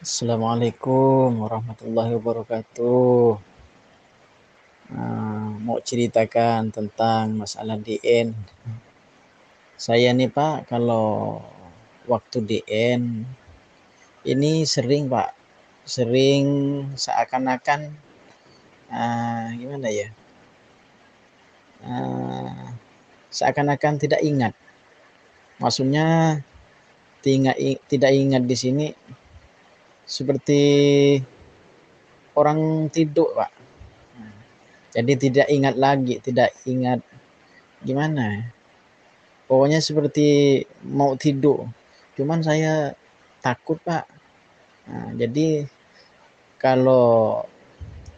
Assalamualaikum warahmatullahi wabarakatuh. Uh, mau ceritakan tentang masalah DN. Saya nih Pak, kalau waktu DN ini sering Pak, sering seakan-akan uh, gimana ya? Uh, seakan-akan tidak ingat. Maksudnya tidak ingat di sini seperti orang tidur pak. Jadi tidak ingat lagi tidak ingat gimana. Pokoknya seperti mau tidur. Cuman saya takut pak. Nah, jadi kalau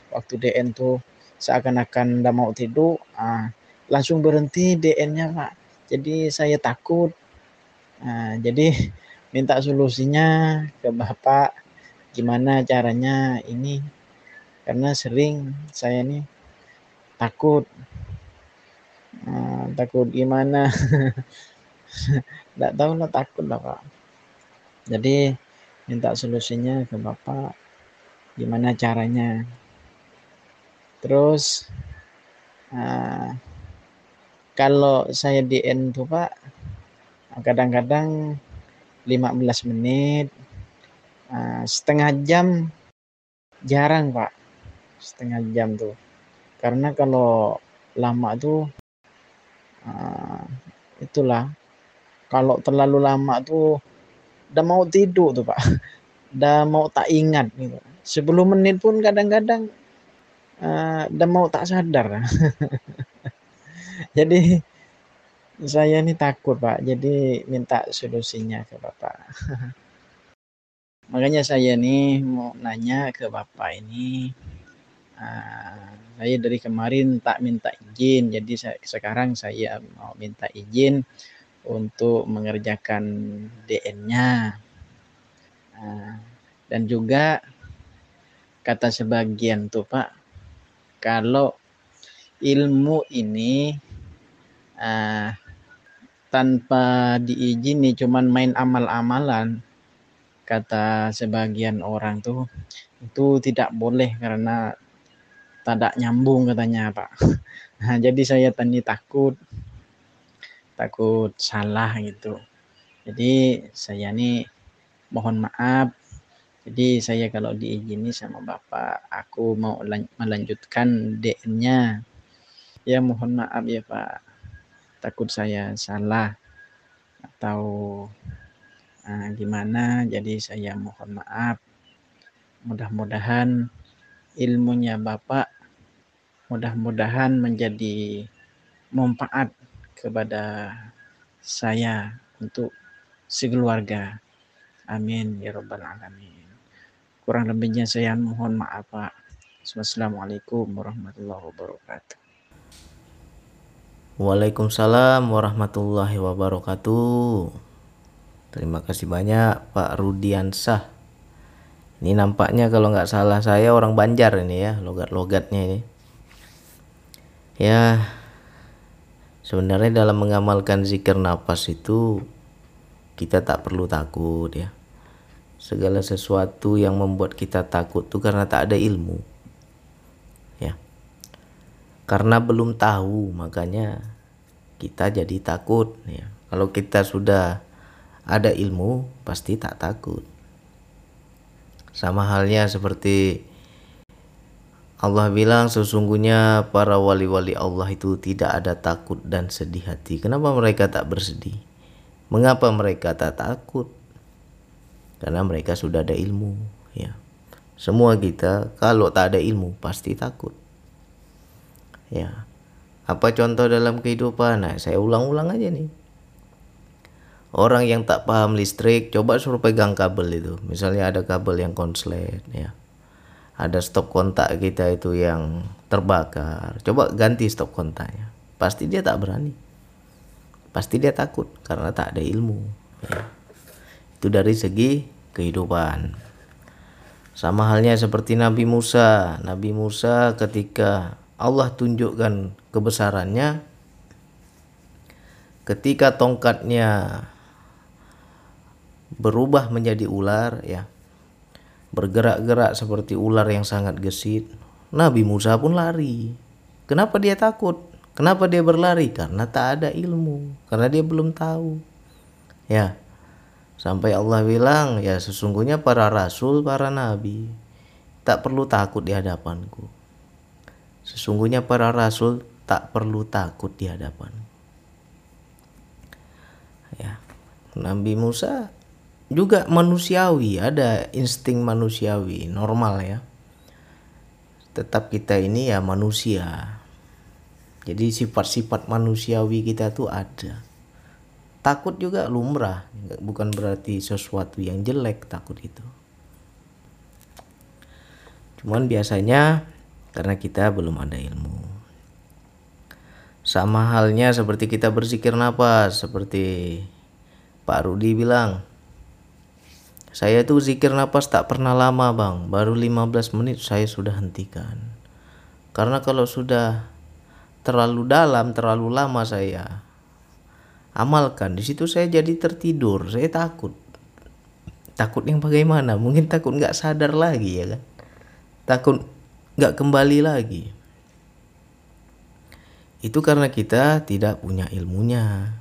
waktu DN tuh seakan-akan udah mau tidur ah, langsung berhenti DN-nya pak. Jadi saya takut. Nah, jadi minta solusinya ke bapak gimana caranya ini? Karena sering saya nih takut. Uh, takut gimana? Tidak tahu lah takut lah pak. Jadi minta solusinya ke bapak gimana caranya? Terus uh, kalau saya di N tuh pak kadang-kadang 15 menit uh, setengah jam jarang pak. Setengah jam tuh. Karena kalau lama tuh uh, itulah kalau terlalu lama tuh udah mau tidur tuh pak. Udah mau tak ingat gitu. Sebelum menit pun kadang-kadang uh, udah mau tak sadar. Jadi saya ini takut pak. Jadi minta solusinya ke bapak Makanya saya nih mau nanya ke Bapak ini, uh, saya dari kemarin tak minta izin, jadi saya, sekarang saya mau minta izin untuk mengerjakan DN-nya. Uh, dan juga kata sebagian tuh Pak, kalau ilmu ini uh, tanpa diizini cuman main amal-amalan kata sebagian orang tuh itu tidak boleh karena tidak nyambung katanya Pak. Nah, jadi saya tadi takut takut salah gitu. Jadi saya ini mohon maaf. Jadi saya kalau diizini sama Bapak, aku mau melanjutkan DN-nya. Ya mohon maaf ya Pak. Takut saya salah atau nah, gimana jadi saya mohon maaf. Mudah-mudahan ilmunya Bapak mudah-mudahan menjadi manfaat kepada saya untuk sekeluarga. Amin ya robbal alamin. Kurang lebihnya saya mohon maaf Pak. Wassalamualaikum warahmatullahi wabarakatuh. Waalaikumsalam warahmatullahi wabarakatuh Terima kasih banyak Pak Rudiansah. Ini nampaknya kalau nggak salah saya orang Banjar ini ya, logat-logatnya ini. Ya, sebenarnya dalam mengamalkan zikir nafas itu kita tak perlu takut ya. Segala sesuatu yang membuat kita takut itu karena tak ada ilmu. Ya. Karena belum tahu makanya kita jadi takut ya. Kalau kita sudah ada ilmu pasti tak takut. Sama halnya seperti Allah bilang sesungguhnya para wali-wali Allah itu tidak ada takut dan sedih hati. Kenapa mereka tak bersedih? Mengapa mereka tak takut? Karena mereka sudah ada ilmu, ya. Semua kita kalau tak ada ilmu pasti takut. Ya. Apa contoh dalam kehidupan? Nah, saya ulang-ulang aja nih orang yang tak paham listrik coba suruh pegang kabel itu. Misalnya ada kabel yang konslet ya. Ada stop kontak kita itu yang terbakar. Coba ganti stop kontaknya. Pasti dia tak berani. Pasti dia takut karena tak ada ilmu ya. itu dari segi kehidupan. Sama halnya seperti Nabi Musa. Nabi Musa ketika Allah tunjukkan kebesarannya ketika tongkatnya berubah menjadi ular ya bergerak-gerak seperti ular yang sangat gesit. Nabi Musa pun lari. Kenapa dia takut? Kenapa dia berlari? Karena tak ada ilmu, karena dia belum tahu. Ya. Sampai Allah bilang, ya sesungguhnya para rasul, para nabi tak perlu takut di hadapanku. Sesungguhnya para rasul tak perlu takut di hadapan. Ya. Nabi Musa juga manusiawi, ada insting manusiawi, normal ya. Tetap kita ini ya manusia. Jadi sifat-sifat manusiawi kita tuh ada. Takut juga lumrah, bukan berarti sesuatu yang jelek takut itu. Cuman biasanya karena kita belum ada ilmu. Sama halnya seperti kita berzikir nafas, seperti Pak Rudi bilang, saya tuh zikir nafas tak pernah lama bang, baru 15 menit saya sudah hentikan. Karena kalau sudah terlalu dalam, terlalu lama saya amalkan, di situ saya jadi tertidur, saya takut. Takut yang bagaimana? Mungkin takut nggak sadar lagi ya kan? Takut nggak kembali lagi. Itu karena kita tidak punya ilmunya.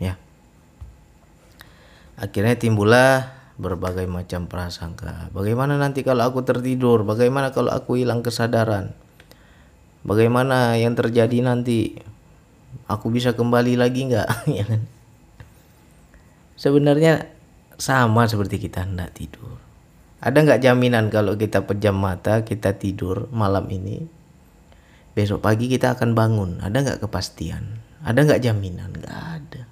Ya. Akhirnya timbullah berbagai macam prasangka. Bagaimana nanti kalau aku tertidur? Bagaimana kalau aku hilang kesadaran? Bagaimana yang terjadi nanti? Aku bisa kembali lagi nggak? Ya kan? Sebenarnya sama seperti kita hendak tidur. Ada nggak jaminan kalau kita pejam mata, kita tidur malam ini, besok pagi kita akan bangun? Ada nggak kepastian? Ada nggak jaminan? Nggak ada.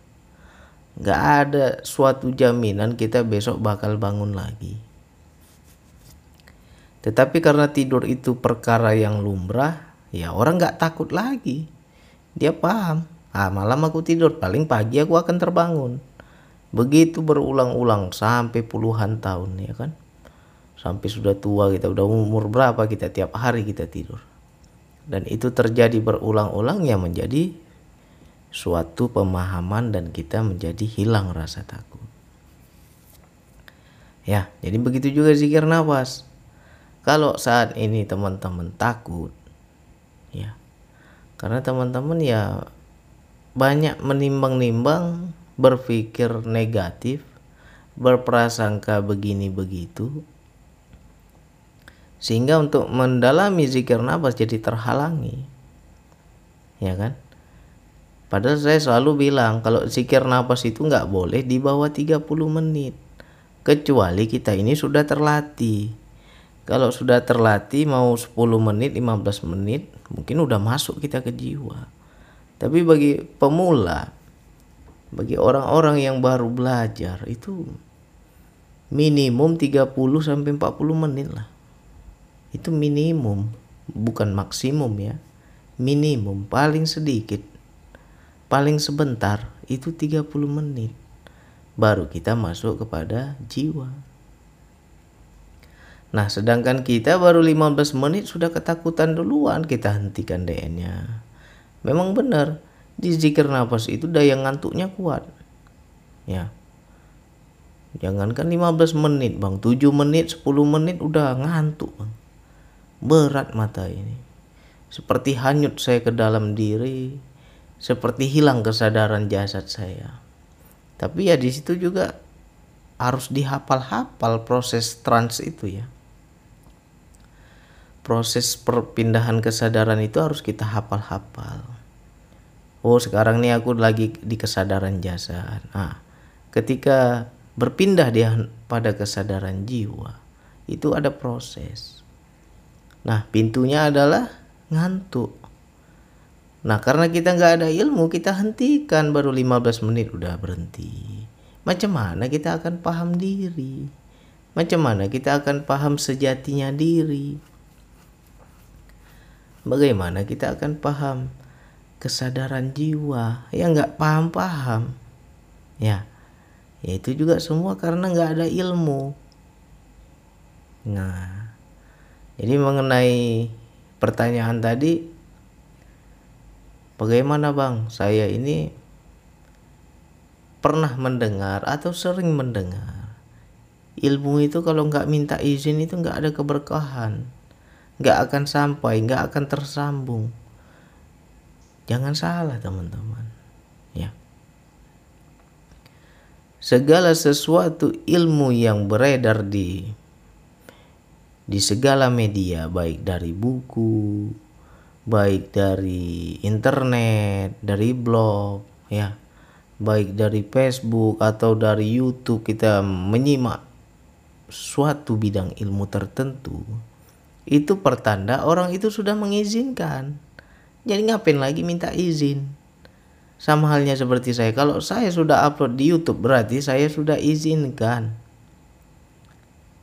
Nggak ada suatu jaminan kita besok bakal bangun lagi. Tetapi karena tidur itu perkara yang lumrah, ya orang nggak takut lagi. Dia paham, ah malam aku tidur, paling pagi aku akan terbangun. Begitu berulang-ulang sampai puluhan tahun ya kan sampai sudah tua kita udah umur berapa kita tiap hari kita tidur dan itu terjadi berulang-ulang ya menjadi suatu pemahaman dan kita menjadi hilang rasa takut. Ya jadi begitu juga zikir nafas. Kalau saat ini teman-teman takut ya. Karena teman-teman ya banyak menimbang-nimbang berpikir negatif berprasangka begini begitu. Sehingga untuk mendalami zikir nafas jadi terhalangi. Ya kan padahal saya selalu bilang kalau zikir nafas itu nggak boleh di bawah 30 menit. Kecuali kita ini sudah terlatih. Kalau sudah terlatih mau 10 menit 15 menit mungkin udah masuk kita ke jiwa. Tapi bagi pemula bagi orang-orang yang baru belajar itu minimum 30 sampai 40 menit lah. Itu minimum bukan maksimum ya. Minimum paling sedikit paling sebentar itu 30 menit baru kita masuk kepada jiwa Nah sedangkan kita baru 15 menit sudah ketakutan duluan kita hentikan DN-nya. Memang benar di zikir nafas itu daya ngantuknya kuat. Ya. Jangankan 15 menit bang, 7 menit, 10 menit udah ngantuk bang berat mata ini. Seperti hanyut saya ke dalam diri, seperti hilang kesadaran jasad saya. Tapi ya di situ juga harus dihafal-hafal proses trans itu ya. Proses perpindahan kesadaran itu harus kita hafal-hafal. Oh sekarang nih aku lagi di kesadaran jasad. Nah ketika berpindah dia pada kesadaran jiwa itu ada proses Nah pintunya adalah ngantuk. Nah karena kita nggak ada ilmu kita hentikan baru 15 menit udah berhenti. Macam mana kita akan paham diri? Macam mana kita akan paham sejatinya diri? Bagaimana kita akan paham kesadaran jiwa? Ya nggak paham-paham. Ya, ya itu juga semua karena nggak ada ilmu. Nah, jadi mengenai pertanyaan tadi, bagaimana bang? Saya ini pernah mendengar atau sering mendengar ilmu itu kalau nggak minta izin itu nggak ada keberkahan nggak akan sampai nggak akan tersambung jangan salah teman-teman ya segala sesuatu ilmu yang beredar di di segala media baik dari buku baik dari internet dari blog ya baik dari Facebook atau dari YouTube kita menyimak suatu bidang ilmu tertentu, itu pertanda orang itu sudah mengizinkan. Jadi ngapain lagi minta izin? Sama halnya seperti saya, kalau saya sudah upload di YouTube berarti saya sudah izinkan.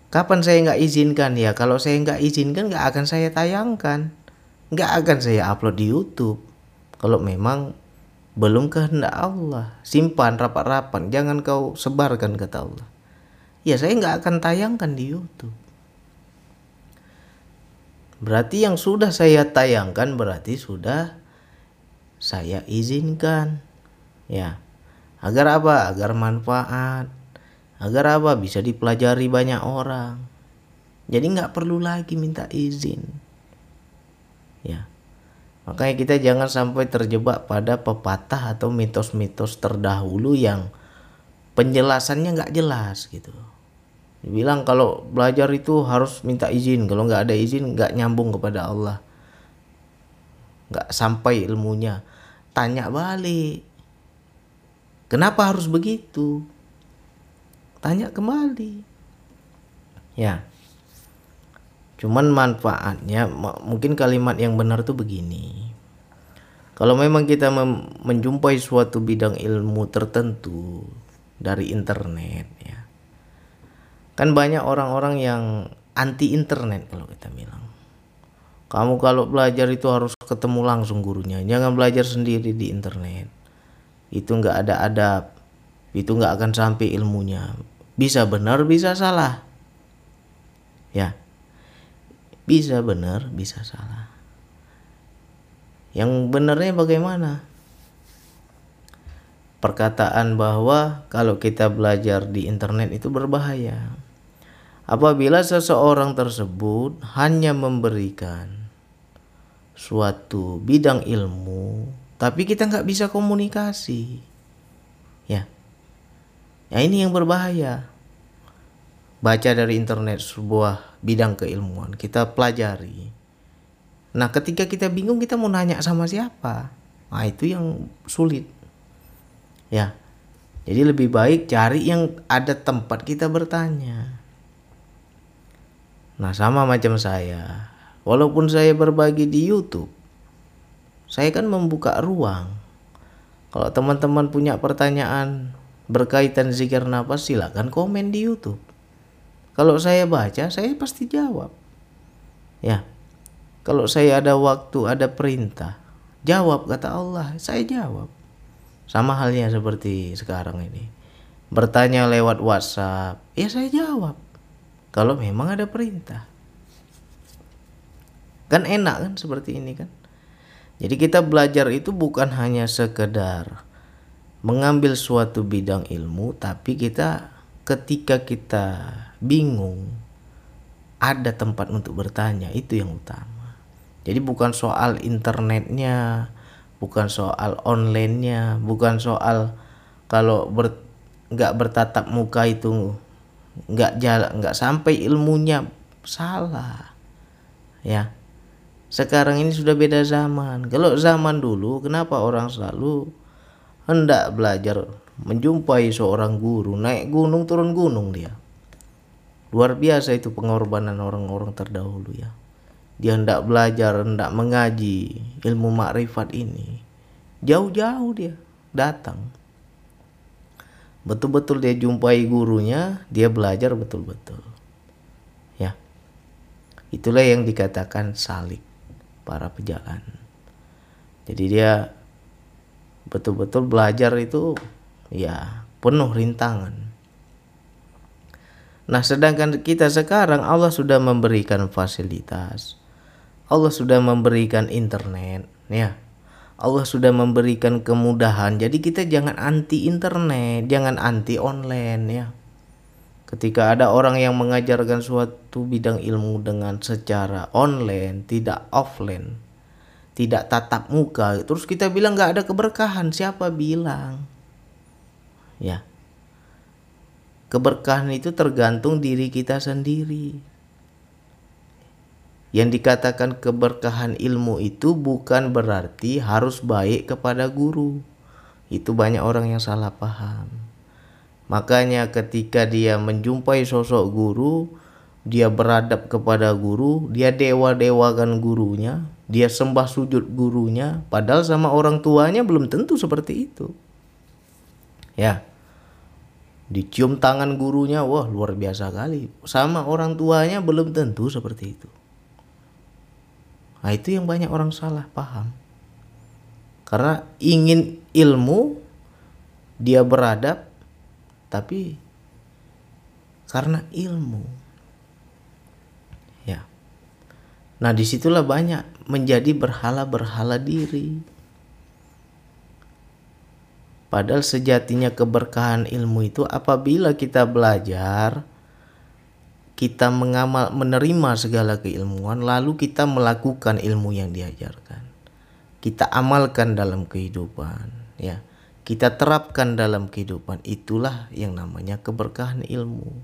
Kapan saya nggak izinkan ya? Kalau saya nggak izinkan nggak akan saya tayangkan, nggak akan saya upload di YouTube. Kalau memang belum kehendak Allah, simpan rapat-rapat, jangan kau sebarkan kata Allah ya saya nggak akan tayangkan di YouTube. Berarti yang sudah saya tayangkan berarti sudah saya izinkan. Ya. Agar apa? Agar manfaat. Agar apa? Bisa dipelajari banyak orang. Jadi nggak perlu lagi minta izin. Ya. Makanya kita jangan sampai terjebak pada pepatah atau mitos-mitos terdahulu yang penjelasannya nggak jelas gitu. Bilang kalau belajar itu harus minta izin. Kalau nggak ada izin nggak nyambung kepada Allah. Nggak sampai ilmunya. Tanya balik. Kenapa harus begitu? Tanya kembali. Ya cuman manfaatnya mungkin kalimat yang benar tuh begini. Kalau memang kita menjumpai suatu bidang ilmu tertentu dari internet ya. Kan banyak orang-orang yang anti internet kalau kita bilang. Kamu kalau belajar itu harus ketemu langsung gurunya. Jangan belajar sendiri di internet. Itu nggak ada adab. Itu nggak akan sampai ilmunya. Bisa benar bisa salah. Ya bisa benar bisa salah. Yang benarnya bagaimana? Perkataan bahwa kalau kita belajar di internet itu berbahaya. Apabila seseorang tersebut hanya memberikan suatu bidang ilmu tapi kita nggak bisa komunikasi. Ya. Ya ini yang berbahaya baca dari internet sebuah bidang keilmuan kita pelajari nah ketika kita bingung kita mau nanya sama siapa nah itu yang sulit ya jadi lebih baik cari yang ada tempat kita bertanya Nah, sama macam saya. Walaupun saya berbagi di YouTube, saya kan membuka ruang. Kalau teman-teman punya pertanyaan berkaitan zikir nafas, silakan komen di YouTube. Kalau saya baca, saya pasti jawab. Ya. Kalau saya ada waktu, ada perintah, jawab kata Allah, saya jawab. Sama halnya seperti sekarang ini. Bertanya lewat WhatsApp, ya saya jawab kalau memang ada perintah. Kan enak kan seperti ini kan. Jadi kita belajar itu bukan hanya sekedar mengambil suatu bidang ilmu tapi kita ketika kita bingung. Ada tempat untuk bertanya itu yang utama. Jadi bukan soal internetnya, bukan soal onlinenya, bukan soal kalau ber, nggak bertatap muka itu nggak jalan nggak sampai ilmunya salah. Ya. Sekarang ini sudah beda zaman. Kalau zaman dulu kenapa orang selalu hendak belajar menjumpai seorang guru? Naik gunung turun gunung dia luar biasa itu pengorbanan orang-orang terdahulu ya. Dia hendak belajar hendak mengaji ilmu makrifat ini. Jauh-jauh dia datang. Betul-betul dia jumpai gurunya dia belajar betul-betul. Ya. Itulah yang dikatakan salik para pejalan. Jadi dia betul-betul belajar itu ya penuh rintangan nah sedangkan kita sekarang Allah sudah memberikan fasilitas Allah sudah memberikan internet ya Allah sudah memberikan kemudahan. Jadi kita jangan anti internet, jangan anti online ya. Ketika ada orang yang mengajarkan suatu bidang ilmu dengan secara online, tidak offline, tidak tatap muka, terus kita bilang nggak ada keberkahan, siapa bilang? Ya, keberkahan itu tergantung diri kita sendiri. Yang dikatakan keberkahan ilmu itu bukan berarti harus baik kepada guru. Itu banyak orang yang salah paham. Makanya ketika dia menjumpai sosok guru, dia beradab kepada guru, dia dewa-dewakan gurunya, dia sembah sujud gurunya, padahal sama orang tuanya belum tentu seperti itu. Ya. Dicium tangan gurunya, wah luar biasa kali. Sama orang tuanya belum tentu seperti itu. Nah, itu yang banyak orang salah paham. Karena ingin ilmu, dia beradab, tapi karena ilmu. Ya. Nah, di situlah banyak menjadi berhala-berhala diri. Padahal sejatinya keberkahan ilmu itu apabila kita belajar, kita mengamal menerima segala keilmuan lalu kita melakukan ilmu yang diajarkan. Kita amalkan dalam kehidupan, ya kita terapkan dalam kehidupan itulah yang namanya keberkahan ilmu.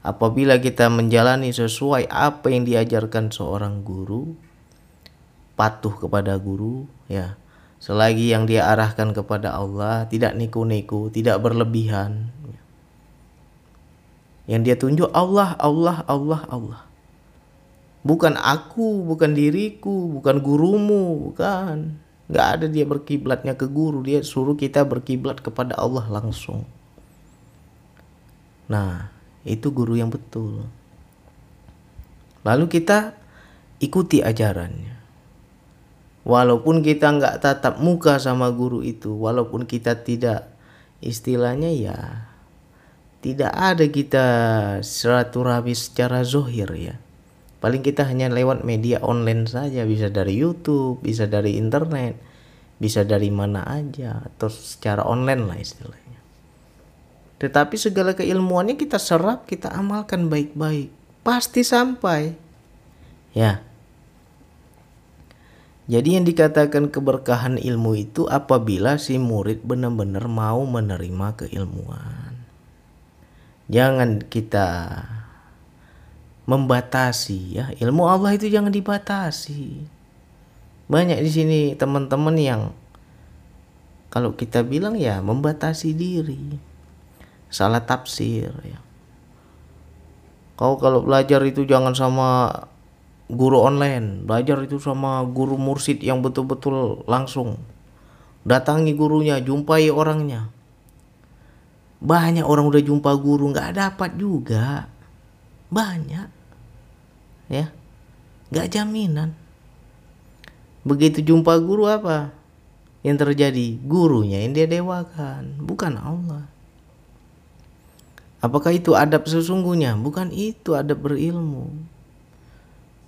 Apabila kita menjalani sesuai apa yang diajarkan seorang guru, patuh kepada guru, ya, selagi yang dia arahkan kepada Allah tidak niku-niku, tidak berlebihan. Yang dia tunjuk Allah, Allah, Allah, Allah. Bukan aku, bukan diriku, bukan gurumu, bukan. Nggak ada dia berkiblatnya ke guru, dia suruh kita berkiblat kepada Allah langsung. Nah, itu guru yang betul. Lalu kita ikuti ajarannya. Walaupun kita nggak tatap muka sama guru itu, walaupun kita tidak istilahnya ya tidak ada kita silaturahmi secara zohir ya. Paling kita hanya lewat media online saja bisa dari YouTube bisa dari internet bisa dari mana aja atau secara online lah istilahnya. Tetapi segala keilmuannya kita serap kita amalkan baik-baik. Pasti sampai. Ya jadi yang dikatakan keberkahan ilmu itu apabila si murid benar-benar mau menerima keilmuan. Jangan kita membatasi ya. Ilmu Allah itu jangan dibatasi. Banyak di sini teman-teman yang kalau kita bilang ya membatasi diri. Salah tafsir ya. Kau kalau belajar itu jangan sama guru online belajar itu sama guru mursid yang betul-betul langsung. Datangi gurunya jumpai orangnya. Banyak orang udah jumpa guru nggak dapat juga. Banyak ya. Nggak jaminan. Begitu jumpa guru apa? Yang terjadi gurunya yang dia dewakan bukan Allah. Apakah itu adab sesungguhnya? Bukan itu adab berilmu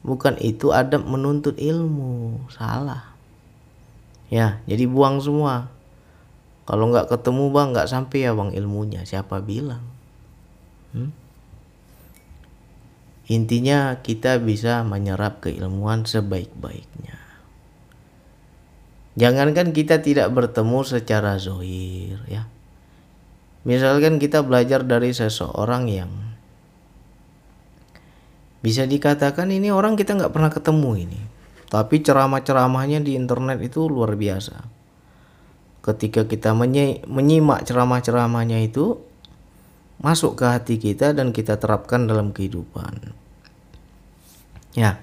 bukan itu adab menuntut ilmu salah ya jadi buang semua kalau nggak ketemu bang nggak sampai ya bang ilmunya siapa bilang hmm? Intinya kita bisa menyerap keilmuan sebaik-baiknya. Jangankan kita tidak bertemu secara zohir ya. Misalkan kita belajar dari seseorang yang bisa dikatakan ini orang kita nggak pernah ketemu ini. Tapi ceramah-ceramahnya di internet itu luar biasa. Ketika kita menyimak ceramah-ceramahnya itu, masuk ke hati kita dan kita terapkan dalam kehidupan. Ya.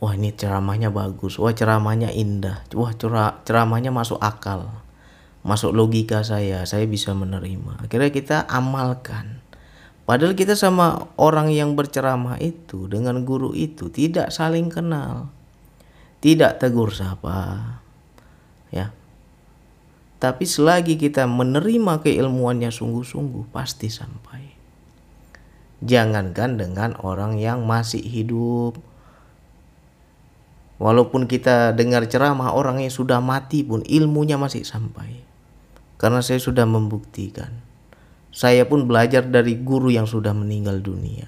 Wah, ini ceramahnya bagus. Wah, ceramahnya indah. Wah, ceramahnya masuk akal. Masuk logika saya, saya bisa menerima. Akhirnya kita amalkan. Padahal kita sama orang yang berceramah itu dengan guru itu tidak saling kenal. Tidak tegur sapa. Ya, tapi selagi kita menerima keilmuannya sungguh-sungguh pasti sampai. Jangankan dengan orang yang masih hidup. Walaupun kita dengar ceramah orang yang sudah mati pun ilmunya masih sampai. Karena saya sudah membuktikan. Saya pun belajar dari guru yang sudah meninggal dunia.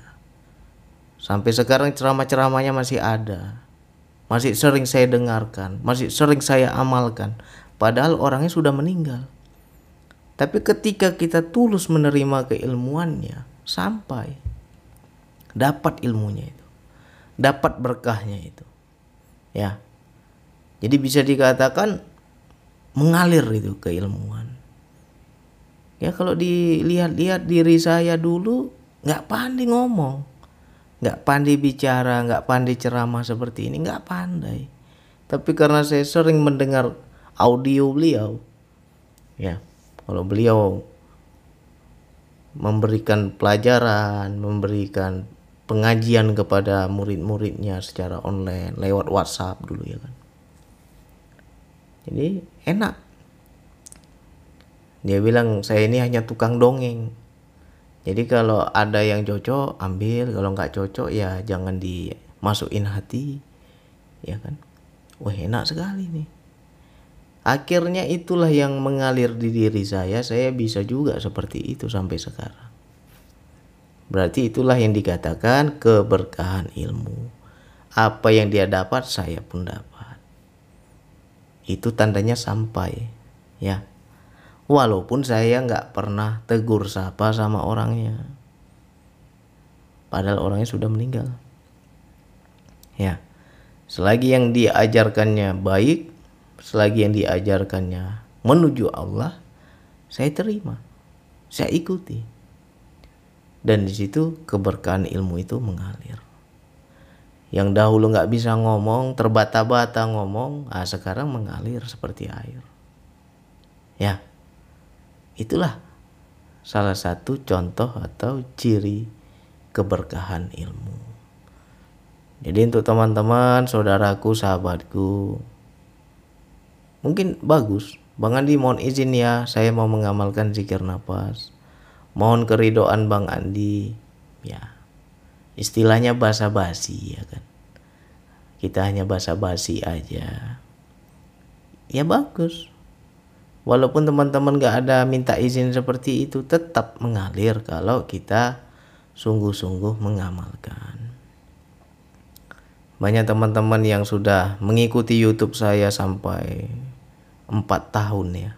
Sampai sekarang ceramah-ceramahnya masih ada. Masih sering saya dengarkan, masih sering saya amalkan. Padahal orangnya sudah meninggal. Tapi ketika kita tulus menerima keilmuannya, sampai dapat ilmunya itu. Dapat berkahnya itu. Ya. Jadi bisa dikatakan mengalir itu keilmuan ya kalau dilihat-lihat diri saya dulu nggak pandai ngomong. Nggak pandai bicara nggak pandai ceramah seperti ini nggak pandai. Tapi karena saya sering mendengar audio beliau ya kalau beliau memberikan pelajaran memberikan pengajian kepada murid-muridnya secara online lewat WhatsApp dulu ya kan. Jadi enak dia bilang saya ini hanya tukang dongeng. Jadi kalau ada yang cocok ambil. Kalau nggak cocok ya jangan dimasukin hati. Ya kan? Wah enak sekali nih. Akhirnya itulah yang mengalir di diri saya. Saya bisa juga seperti itu sampai sekarang. Berarti itulah yang dikatakan keberkahan ilmu. Apa yang dia dapat saya pun dapat. Itu tandanya sampai ya walaupun saya nggak pernah tegur sapa sama orangnya. Padahal orangnya sudah meninggal. Ya selagi yang diajarkannya baik selagi yang diajarkannya menuju Allah saya terima saya ikuti. Dan di situ keberkahan ilmu itu mengalir. Yang dahulu nggak bisa ngomong terbata-bata ngomong ah sekarang mengalir seperti air. Ya Itulah salah satu contoh atau ciri keberkahan ilmu. Jadi untuk teman-teman, saudaraku, sahabatku, mungkin bagus. Bang Andi mohon izin ya, saya mau mengamalkan zikir nafas. Mohon keridoan Bang Andi. Ya, istilahnya basa-basi ya kan. Kita hanya basa-basi aja. Ya bagus, walaupun teman-teman gak ada minta izin seperti itu tetap mengalir kalau kita sungguh-sungguh mengamalkan. Banyak teman-teman yang sudah mengikuti YouTube saya sampai empat tahun ya.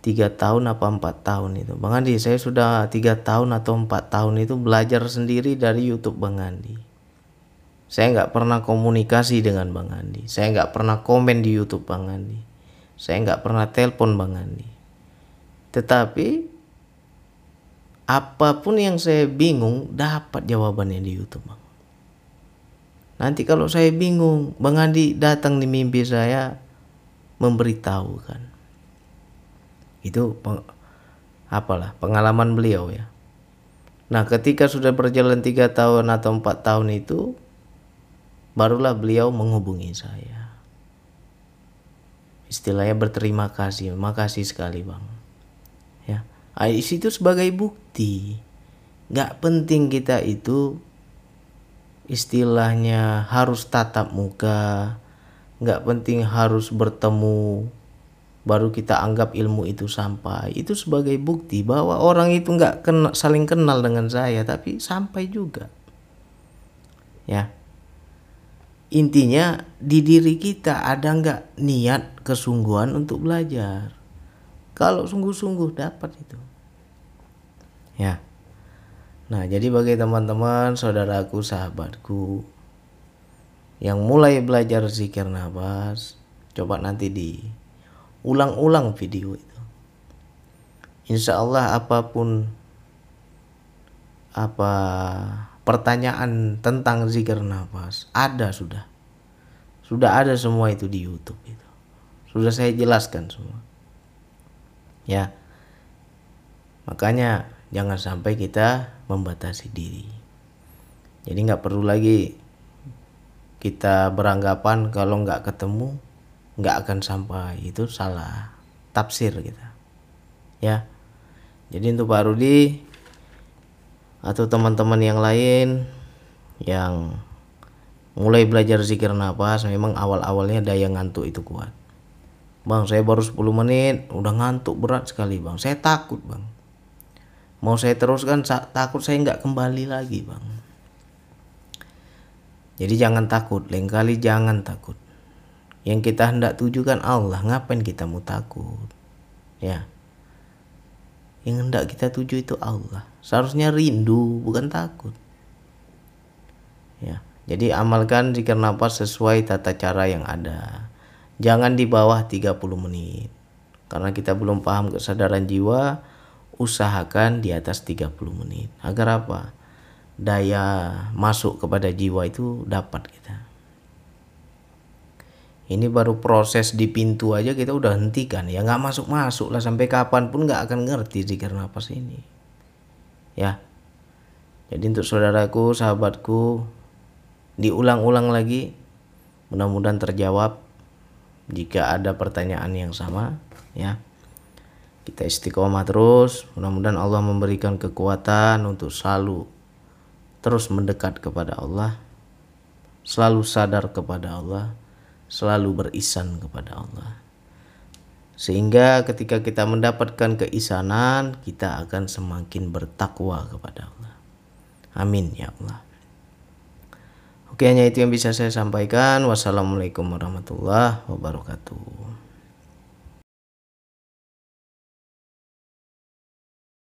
Tiga tahun apa empat tahun itu? Bang Andi saya sudah tiga tahun atau empat tahun itu belajar sendiri dari YouTube Bang Andi. Saya nggak pernah komunikasi dengan Bang Andi. Saya nggak pernah komen di YouTube Bang Andi saya nggak pernah telepon Bang Andi. Tetapi apa pun yang saya bingung dapat jawabannya di YouTube Bang. Nanti kalau saya bingung, Bang Andi datang di mimpi saya memberitahukan. Itu peng, apalah pengalaman beliau ya. Nah ketika sudah berjalan tiga tahun atau empat tahun itu, barulah beliau menghubungi saya istilahnya berterima kasih. Makasih sekali bang. Ya. Ais itu sebagai bukti. Nggak penting kita itu istilahnya harus tatap muka nggak penting harus bertemu baru kita anggap ilmu itu sampai. Itu sebagai bukti bahwa orang itu nggak kena, saling kenal dengan saya tapi sampai juga. Ya intinya di diri kita ada nggak niat kesungguhan untuk belajar? Kalau sungguh-sungguh dapat itu. Ya. Nah jadi bagi teman-teman saudaraku sahabatku yang mulai belajar zikir nafas coba nanti di ulang-ulang video itu. Insya Allah apa pun apa pertanyaan tentang zikir nafas ada sudah. Sudah ada semua itu di YouTube itu. Sudah saya jelaskan semua. Ya. Makanya jangan sampai kita membatasi diri. Jadi nggak perlu lagi kita beranggapan kalau nggak ketemu nggak akan sampai. Itu salah tafsir kita. Ya. Jadi untuk Pak Rudi atau teman-teman yang lain yang mulai belajar zikir nafas memang awal-awalnya daya ngantuk itu kuat. Bang saya baru 10 menit udah ngantuk berat sekali bang. Saya takut bang. Mau saya teruskan takut saya nggak kembali lagi bang. Jadi jangan takut lain kali jangan takut. Yang kita hendak tujukan Allah ngapain kita mau takut? Ya. Yang hendak kita tuju itu Allah seharusnya rindu bukan takut ya jadi amalkan zikir nafas sesuai tata cara yang ada jangan di bawah 30 menit karena kita belum paham kesadaran jiwa usahakan di atas 30 menit. Agar apa? Daya masuk kepada jiwa itu dapat kita. Ini baru proses di pintu aja kita udah hentikan ya nggak masuk masuk lah sampai kapan pun nggak akan ngerti zikir nafas ini. Ya. Jadi untuk saudaraku, sahabatku, diulang-ulang lagi. Mudah-mudahan terjawab jika ada pertanyaan yang sama, ya kita istiqomah terus mudah-mudahan Allah memberikan kekuatan untuk selalu terus mendekat kepada Allah selalu sadar kepada Allah selalu berisan kepada Allah sehingga ketika kita mendapatkan keisanan kita akan semakin bertakwa kepada Allah. Amin ya Allah. Oke hanya itu yang bisa saya sampaikan. Wassalamualaikum warahmatullahi wabarakatuh